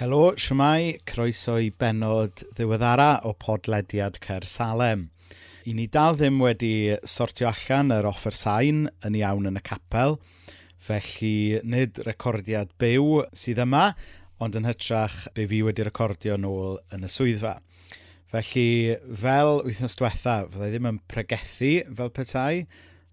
Helo, siwmai, croeso i benod ddiweddara o podlediad Cer Salem. I ni dal ddim wedi sortio allan yr offer sain yn iawn yn y capel, felly nid recordiad byw sydd yma, ond yn hytrach be fi wedi recordio nôl yn y swyddfa. Felly, fel wythnos diwetha, fyddai ddim yn pregethu fel petai,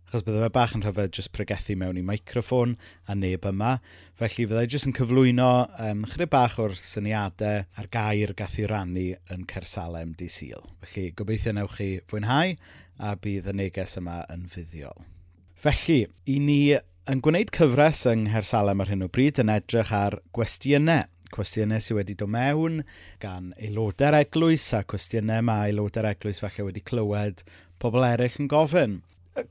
achos bydde fe bach yn rhyfedd jyst pregethu mewn i microffon a neb yma. Felly fyddai jyst yn cyflwyno um, chydig bach o'r syniadau a'r gair gath i rannu yn Cersalem di Sil. Felly gobeithio newch chi fwynhau a bydd y neges yma yn fuddiol. Felly, i ni yn gwneud cyfres yng Nghersalem ar hyn o bryd yn edrych ar gwestiynau cwestiynau sydd wedi dod mewn gan aelodau'r eglwys a cwestiynau mae aelodau'r eglwys falle wedi clywed pobl eraill yn gofyn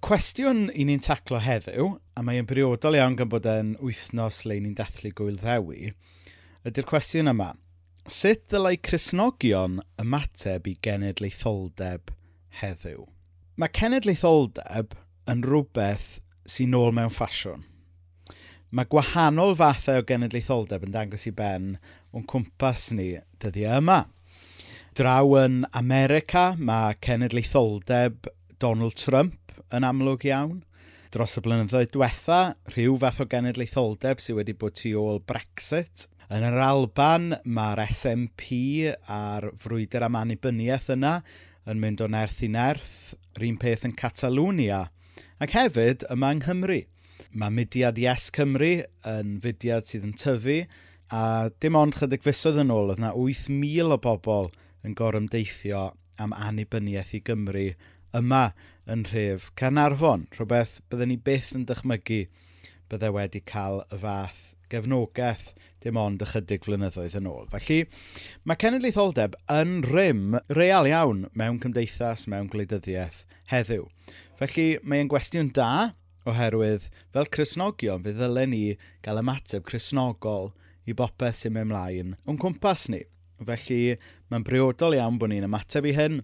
cwestiwn i ni'n taclo heddiw, a mae'n briodol iawn gan bod e'n wythnos le ni'n dathlu gwyl ddewi, ydy'r cwestiwn yma. Sut ddylai Cresnogion ymateb i genedlaetholdeb heddiw? Mae cenedlaetholdeb yn rhywbeth sy'n ôl mewn ffasiwn. Mae gwahanol fathau o genedlaetholdeb yn dangos i ben o'n cwmpas ni dyddiau e yma. Draw yn America mae cenedlaetholdeb Donald Trump yn amlwg iawn. Dros y blynyddoedd diwetha, rhyw fath o genedlaetholdeb sydd wedi bod tu ôl Brexit. Yn yr Alban, mae'r SNP a'r frwydr am annibyniaeth yna yn mynd o nerth i nerth, yr un peth yn Catalwnia, ac hefyd yma yng Nghymru. Mae mudiad Yes Cymru yn fudiad sydd yn tyfu, a dim ond chydig fusodd yn ôl, oedd yna 8,000 o bobl yn gorymdeithio am annibyniaeth i Gymru yma yn rhef Carnarfon, rhywbeth byddwn ni byth yn dychmygu byddai wedi cael y fath gefnogaeth dim ond ychydig flynyddoedd yn ôl. Felly, mae cenedlaetholdeb yn rym real iawn mewn cymdeithas, mewn gwleidyddiaeth heddiw. Felly, mae'n gwestiwn da oherwydd fel Cresnogion, fe ddylen ni gael ymateb Cresnogol i bopeth sy'n mynd mlaen o'n cwmpas ni. Felly, mae'n briodol iawn bod ni'n ymateb i hyn,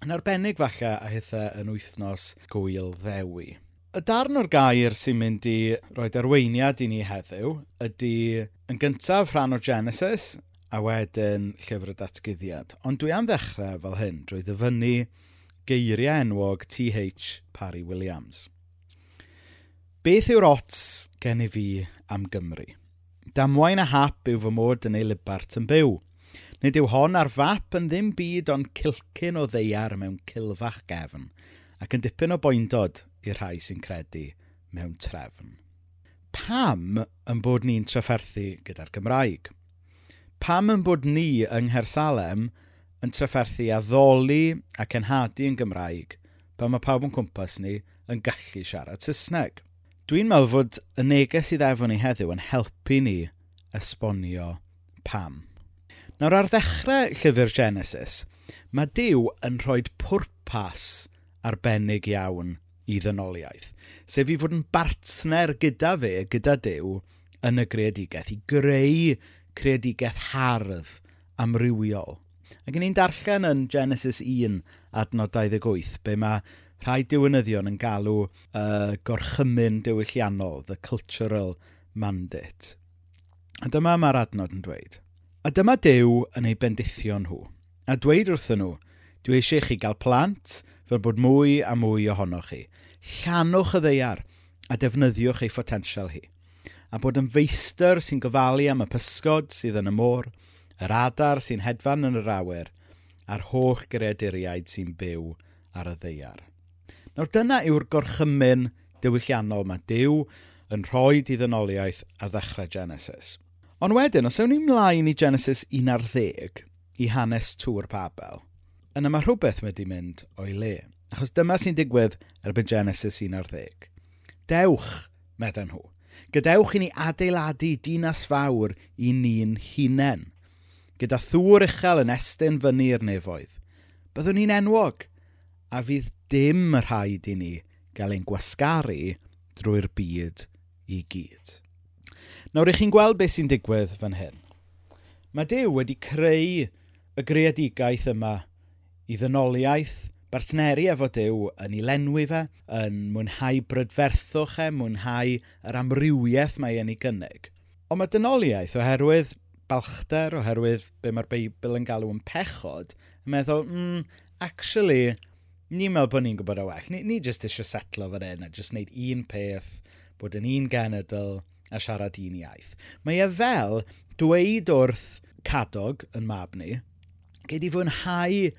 Yn arbennig falle a hithau yn wythnos gwyl ddewi. Y darn o'r gair sy'n mynd i roed arweiniad i ni heddiw ydy yn gyntaf rhan o Genesis a wedyn llyfr y datgyddiad. Ond dwi am ddechrau fel hyn drwy ddyfynnu geiriau enwog T.H. Parry Williams. Beth yw'r ots gen i fi am Gymru? Damwain a hap yw fy mod yn ei libart yn byw – Nid yw hon ar fap yn ddim byd ond cilcyn o ddeiar mewn cilfach gefn, ac yn dipyn o boendod i'r rhai sy'n credu mewn trefn. Pam yn bod ni'n trafferthu gyda'r Gymraeg? Pam yn bod ni yng Nghersalem yn trafferthu a ddoli ac enhadu yn Gymraeg pan mae pawb yn cwmpas ni yn gallu siarad Saesneg? Dwi'n meddwl fod y neges i ddefon ni heddiw yn helpu ni esbonio pam. Nawr ar ddechrau llyfr Genesis, mae Dyw yn rhoi pwrpas arbennig iawn i ddynoliaeth, sef i fod yn bartner gyda fe, gyda Dyw, yn y greadigaeth, i greu creadigaeth hardd amrywiol. Ac ni'n darllen yn Genesis 1, adnod 28, be mae rhai diwynyddion yn galw uh, gorchymyn diwylliannol, the cultural mandate. A dyma mae'r adnod yn dweud – A dyma Dyw yn ei bendithio nhw, a dweud wrthyn nhw, dwi eisiau chi gael plant fel bod mwy a mwy ohonoch chi. Llanwch y ddeiar a defnyddiwch ei photensial hi. A bod yn feistr sy'n gofalu am y pysgod sydd yn y môr, yr adar sy'n hedfan yn yr awyr, a'r holl greaduriaid sy'n byw ar y ddeiar. Nawr dyna yw'r gorchymyn diwylliannol mae Dyw yn rhoi diddynoliaeth ar ddechrau Genesis. Ond wedyn, os ewn ni mlaen i Genesis 11 i hanes tŵr Babel, yna mae rhywbeth wedi mynd o'i le. Achos dyma sy'n digwydd erbyn Genesis 11. Dewch, medden nhw, gadewch i ni adeiladu dinas fawr i ni'n hunain, gyda thŵr uchel yn estyn fyny'r nefoedd. Byddwn ni'n enwog, a fydd dim rhaid i ni gael ein gwasgaru drwy'r byd i gyd. Nawr, ych chi'n gweld beth sy'n digwydd fan hyn. Mae Dyw wedi creu y greadigaeth yma i ddynoliaeth, bartneri efo Dyw yn ei lenwi fe, yn mwynhau brydferthwch e, mwynhau yr amrywiaeth mae yn ei gynnig. Ond mae dynoliaeth oherwydd balchder, oherwydd be mae'r Beibl yn galw yn pechod, yn meddwl, mm, actually, ni'n meddwl bod ni'n gwybod o well. Ni, ni just eisiau setlo fan hyn a just wneud un peth, bod yn un genedl, a siarad un iaith. Mae e fel dweud wrth cadog yn mab ni, gei di fwynhau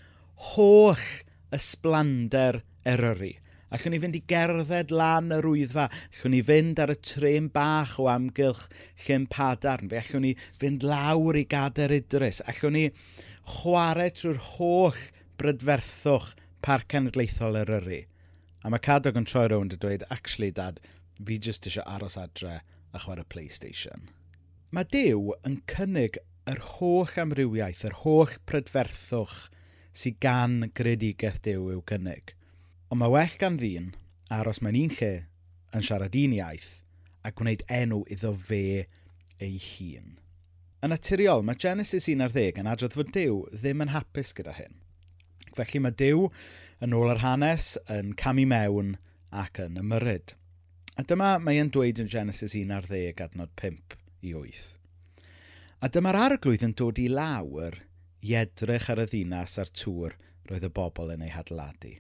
holl ysblander eryri. Allwn ni fynd i gerdded lan yr wyddfa. Allwn ni fynd ar y trem bach o amgylch lle'n padarn. Fe allwn ni fynd lawr i gader idrys. Allwn ni chwarae trwy'r holl brydferthwch parc cenedlaethol Eryri. A mae Cadog yn troi rownd a dweud, actually dad, fi jyst eisiau aros adre a chwarae PlayStation. Mae Dyw yn cynnig yr holl amrywiaeth, yr holl prydferthwch sydd gan gredigeth Dyw i'w cynnig. Ond mae well gan ddyn aros mewn un lle yn siarad un iaith a gwneud enw iddo fe ei hun. Yn naturiol, mae Genesis 1 ar 10 yn adrodd fod Dyw ddim yn hapus gyda hyn. Felly mae Dyw yn ôl yr hanes yn camu mewn ac yn ymyryd. A dyma mae e'n dweud yn Genesis 1 ar 10, adnod 5 i 8. A dyma'r arglwydd yn dod i lawr i edrych ar y ddinas a'r tŵr roedd y bobl yn ei hadladu.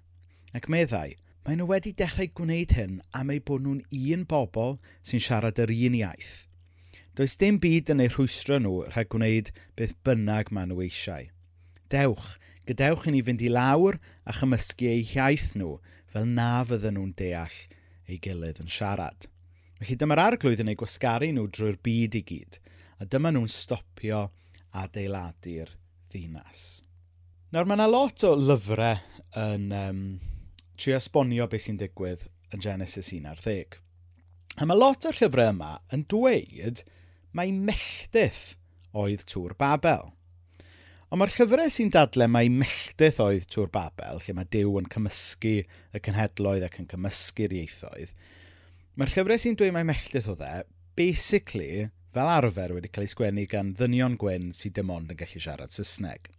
Ac meddai, maen nhw wedi dechrau gwneud hyn am eu bod nhw'n un bobl sy'n siarad yr un iaith. Does dim byd yn eu rhwystro nhw rhag gwneud beth bynnag maen nhw eisiau. Dewch, gadewch i ni fynd i lawr a chymysgu eu hiaith nhw fel na fydden nhw'n deall ei gilydd yn siarad. Felly dyma'r arglwydd yn ei gwasgaru nhw drwy'r byd i gyd, a dyma nhw'n stopio adeiladu'r ddinas. Nawr mae yna lot o lyfrau yn um, trio esbonio beth sy'n digwydd yn Genesis 1 ar 11. A mae lot o'r llyfrau yma yn dweud mae melldydd oedd Tŵr Babel – Ond mae'r llyfrau sy'n dadlau mae melldydd oedd Tŵr Babel, lle mae Dyw yn cymysgu y cynhedloedd ac yn cymysgu'r ieithoedd. Mae'r llyfrau sy'n dweud mae melldydd o dde, basically, fel arfer wedi cael ei sgwennu gan ddynion gwyn sydd dim ond yn gallu siarad Saesneg.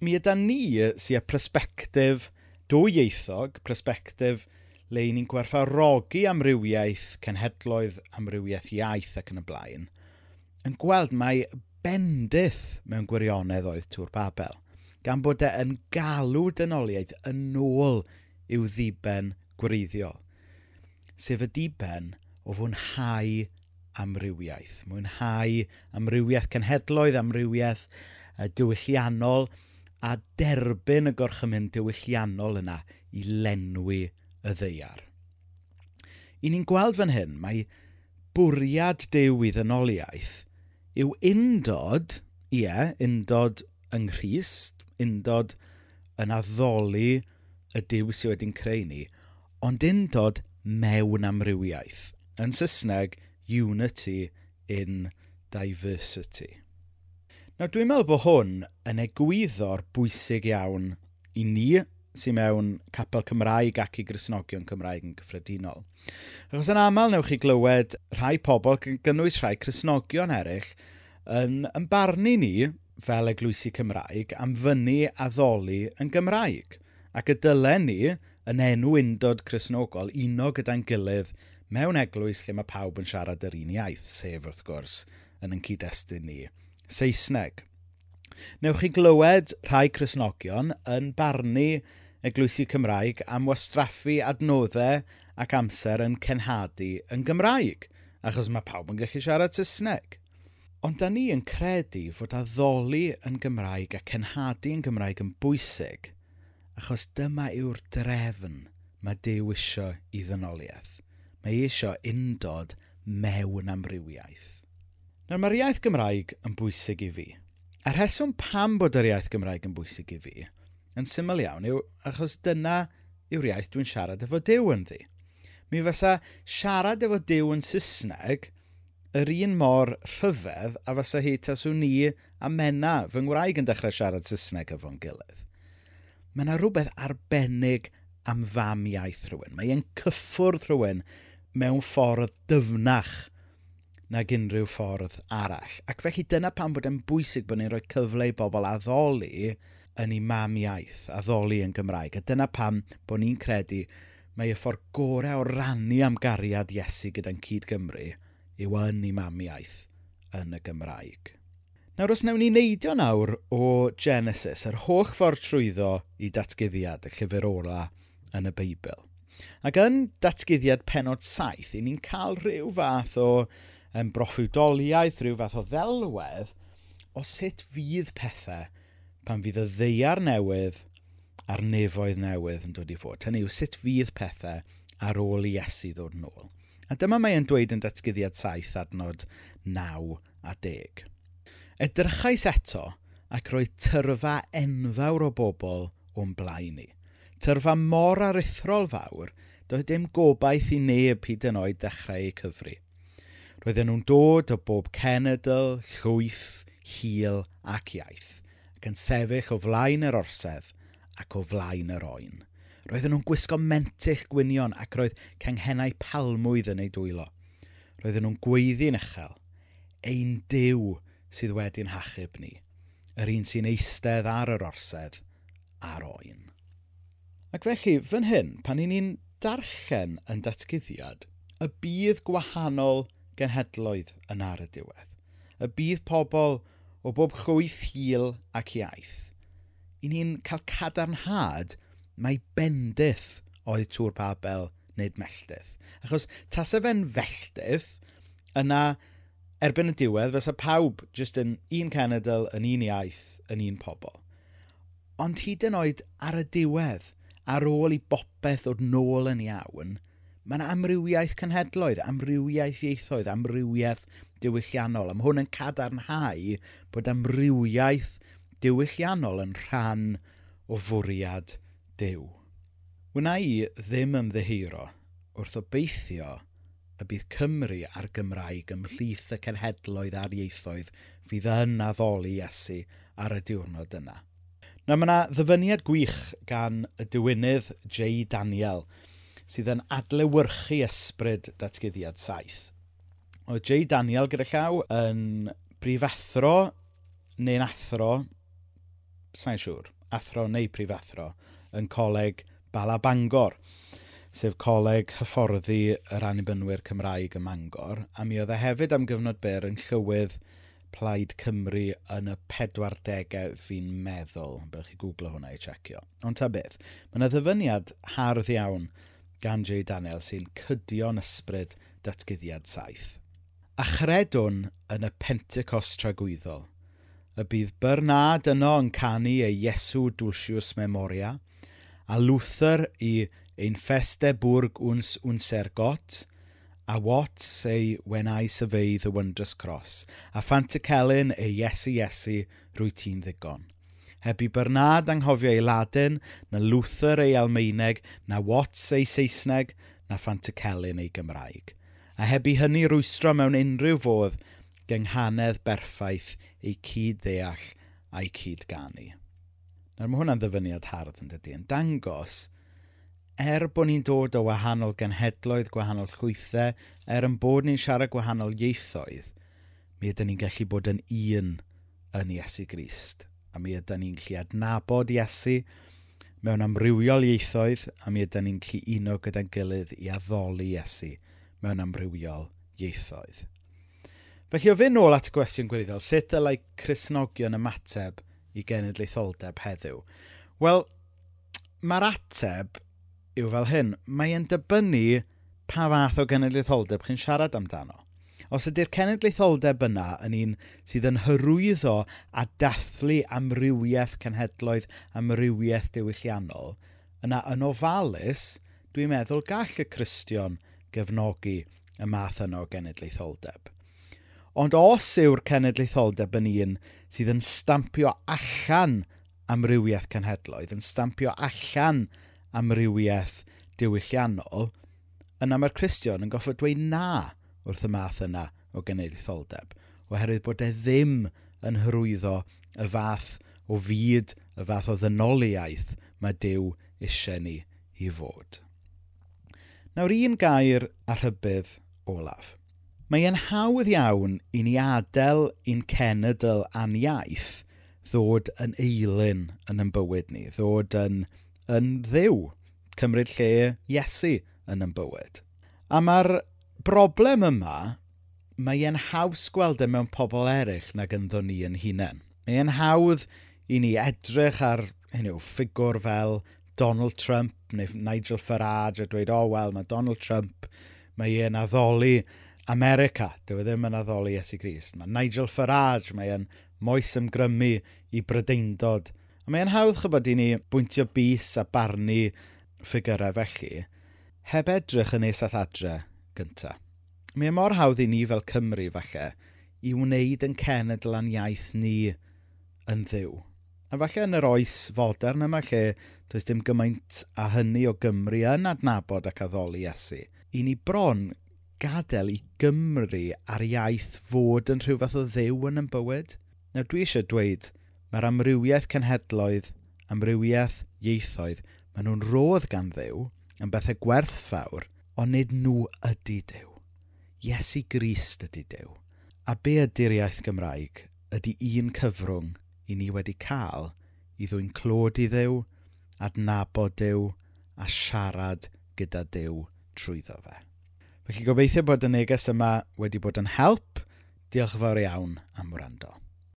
Mi yda ni sy'n prosbectif dwy ieithog, prosbectif le i ni'n gwerthfarogi amrywiaeth, cenhedloedd amrywiaeth iaith ac yn y blaen, yn gweld mae bendith mewn gwirionedd oedd Tŵr Babel, gan bod e yn galw dynoliaeth yn ôl i'w ddiben gwreiddiol, sef y diben o fwynhau amrywiaeth. Mwynhau amrywiaeth cenhedloedd, amrywiaeth diwylliannol, a derbyn y gorchymyn diwylliannol yna i lenwi y ddeiar. I ni'n gweld fan hyn, mae bwriad dew i ddynoliaeth – yw undod, ie, undod yng Nghyst, undod yn addoli y diw sydd wedi'n creu ni, ond undod mewn amrywiaeth. Yn Saesneg, unity in diversity. Nawr, dwi'n meddwl bod hwn yn egwyddo'r bwysig iawn i ni sy'n mewn capel Cymraeg ac i grisnogion Cymraeg yn gyffredinol. Achos yn aml newch chi glywed rhai pobl gynnwys rhai crisnogion eraill yn yn barnu ni fel eglwysi Cymraeg am fyny a ddoli yn Gymraeg ac y dylen ni yn enw undod crisnogol uno gyda'n gilydd mewn eglwys lle mae pawb yn siarad yr un iaith, sef wrth gwrs yn yn cyd-destun ni, Saesneg. Newch chi glywed rhai Cresnogion yn barnu Eglwysi Cymraeg am wastraffu adnoddau ac amser yn cenhadu yn Gymraeg, achos mae pawb yn gallu siarad Saesneg. Ond da ni yn credu fod addoli yn Gymraeg a cenhadu yn Gymraeg yn bwysig, achos dyma yw'r drefn mae Dyw isio i ddynoliaeth. Mae e isio undod mewn amrywiaeth. Nawr mae'r iaith Gymraeg yn bwysig i fi. A rheswm pam bod yr iaith Gymraeg yn bwysig i fi yn syml iawn yw achos dyna yw'r iaith dwi'n siarad efo Dyw yn ddi. Mi fysa siarad efo Dyw yn Saesneg yr un mor rhyfedd a fysa hi taswn ni a mena fy ngwraig yn dechrau siarad Saesneg efo'n gilydd. Mae yna rhywbeth arbennig am fam iaith rhywun. Mae e'n cyffwrdd rhywun mewn ffordd dyfnach nag unrhyw ffordd arall. Ac felly dyna pam bod e'n bwysig bod ni'n rhoi cyfle i bobl addoli yn ei mam iaith a ddoli yn Gymraeg. A dyna pam bod ni'n credu mae y ffordd gorau o rannu am gariad Iesu gyda'n cyd Gymru yw yn ei mam iaith yn y Gymraeg. Nawr, os newn ni neidio nawr o Genesis, yr holl ffordd trwyddo i datgyddiad, y llyfr ola yn y Beibl. Ac yn datgyddiad penod saith, i ni'n cael rhyw fath o um, broffwydoliaeth, rhyw fath o ddelwedd o sut fydd pethau pan fydd y ddeiar newydd a'r nefoedd newydd yn dod i fod. Hynny yw sut fydd pethau ar ôl i Iesu ddod yn ôl. A dyma mae e'n dweud yn datgyddiad saith adnod 9 a 10. Edrychais eto ac roedd tyrfa enfawr o bobl o'n blaen ni. Tyrfa mor arithrol fawr, doedd dim gobaith i neb hyd yn oed ddechrau eu cyfri. Roedden nhw'n dod o bob cenedl, llwyth, hil ac iaith – ac yn sefyll o flaen yr orsedd ac o flaen yr oen. Roedden nhw'n gwisgo mentych gwynion ac roedd cenghennau palmwydd yn ei dwylo. Roedden nhw'n gweiddi'n uchel, ein diw sydd wedi'n hachub ni, yr un sy'n eistedd ar yr orsedd a'r oen. Ac felly, fan hyn, pan ni'n darllen yn datgyddiad, y bydd gwahanol genhedloedd yn ar y diwedd. Y bydd pobl o bob chwyth hil ac iaith. I ni'n cael cadarnhad mae bendith oedd tŵr Babel nid melldydd. Achos tasa fe'n felldydd, yna erbyn y diwedd, fysa pawb jyst yn un cenedl, yn un iaith, yn un pobl. Ond hyd yn oed ar y diwedd, ar ôl i bopeth o'r nôl yn iawn, mae yna amrywiaeth cynhedloedd, amrywiaeth ieithoedd, amrywiaeth diwylliannol. Am hwn yn cadarnhau bod amrywiaeth diwylliannol yn rhan o fwriad dew. Wna i ddim ymddeheiro wrth obeithio y bydd Cymru a'r Gymraeg ymhlith y cenhedloedd a'r ieithoedd fydd yn addoli Iesu ar y diwrnod yna. Na mae yna ddyfyniad gwych gan y diwynydd J. Daniel – sydd yn adlewyrchu ysbryd datgyddiad saith. Oedd J. Daniel gyda llaw yn brifathro neu'n athro, sa'n siŵr, athro neu prifathro, yn coleg Balabangor, sef coleg hyfforddi yr anibynwyr Cymraeg ym Mangor, a mi oedd e hefyd am gyfnod byr yn llywydd Plaid Cymru yn y 40au fi'n meddwl. Byddwch chi googlo hwnna i checio. Ond ta beth, mae yna ddyfyniad hardd iawn gan J. Daniel sy'n cydio'n ysbryd datgyddiad saith. A chredwn yn y Pentecost tragwyddol, y bydd Bernard yno yn canu ei Iesu Dulcius Memoria, a Luther i ein feste bwrg wns unser got, a Watts ei wenau syfeidd y Wondrous Cross, a Fanticellyn ei Iesu Iesu rwy ti'n ddigon heb i Bernard anghofio ei Ladin, na Luther ei Almeineg, na Watts ei Saesneg, na Fantacelyn ei Gymraeg. A heb i hynny rwystro mewn unrhyw fodd gynghanedd berffaith ei cyd ddeall a'i cyd ganu. Nawr mae hwnna'n ddyfyniad hardd yn dydy, yn dangos er bod ni'n dod o wahanol genhedloedd, gwahanol chwythau, er yn bod ni'n siarad gwahanol ieithoedd, mi ydym ni'n gallu bod yn un yn Iesu Grist a mi ydyn ni'n gallu adnabod Iesu mewn amrywiol ieithoedd, a mi ydyn ni'n gallu uno gyda'n gilydd i addoli Iesu mewn amrywiol ieithoedd. Felly, o fynd nôl at y gwestiwn gwirioddol, sut dylai Cresnogion ymateb i genedlaetholdeb heddiw? Wel, mae'r ateb yw fel hyn, mae'n dibynnu pa fath o genedlaetholdeb chi'n siarad amdano. Os ydy'r cenedlaetholdeb yna yn un sydd yn hyrwyddo a dathlu amrywiaeth cenhedloedd, amrywiaeth diwylliannol, yna yn ofalus, dwi'n meddwl gall y Cristion gefnogi y math yno o genedlaetholdeb. Ond os yw'r cenedlaetholdeb yn un sydd yn stampio allan amrywiaeth cenhedloedd, yn stampio allan amrywiaeth diwylliannol, yna mae'r Cristion yn goffod dweud na wrth y math yna o genedlaetholdeb, oherwydd bod e ddim yn hyrwyddo y fath o fyd, y fath o ddynoliaeth mae Dyw eisiau ni i fod. Nawr un gair a rhybydd olaf. Mae e'n hawdd iawn i ni adael i'n cenedl a'n iaith ddod yn eilyn yn ein bywyd ni, ddod yn, yn ddiw, cymryd lle Iesu yn ein bywyd. A mae'r broblem yma, mae e'n haws gweld e mewn pobl eraill nag ynddo ni yn hunain. Mae e'n hawdd i ni edrych ar hynny, ffigwr fel Donald Trump neu Nigel Farage a dweud, o oh, wel, mae Donald Trump, mae e'n addoli America. Dyw e ddim yn addoli Iesu Grist. Mae Nigel Farage, mae e'n moes ymgrymu i brydeindod. A mae'n hawdd chybod i ni bwyntio bus a barnu ffigurau felly, heb edrych yn eisall adre gyntaf. Mae e mor hawdd i ni fel Cymru falle i wneud yn cenedl a'n iaith ni yn ddiw. A falle yn yr oes fodern yma lle does dim gymaint a hynny o Gymru yn adnabod ac addoli Iesu. I ni bron gadael i Gymru ar iaith fod yn rhyw fath o ddiw yn yn bywyd. Nawr dwi eisiau dweud, mae'r amrywiaeth cenhedloedd, amrywiaeth ieithoedd, maen nhw'n rodd gan ddiw yn bethau gwerthfawr – ond nid nhw ydy Dyw. Iesu Grist ydy Dyw. A be ydy'r iaith Gymraeg ydy un cyfrwng i ni wedi cael i ddwy'n clod i ddew, adnabod dew a siarad gyda dew trwyddo fe. Felly gobeithio bod y neges yma wedi bod yn help. Diolch yn fawr iawn am wrando.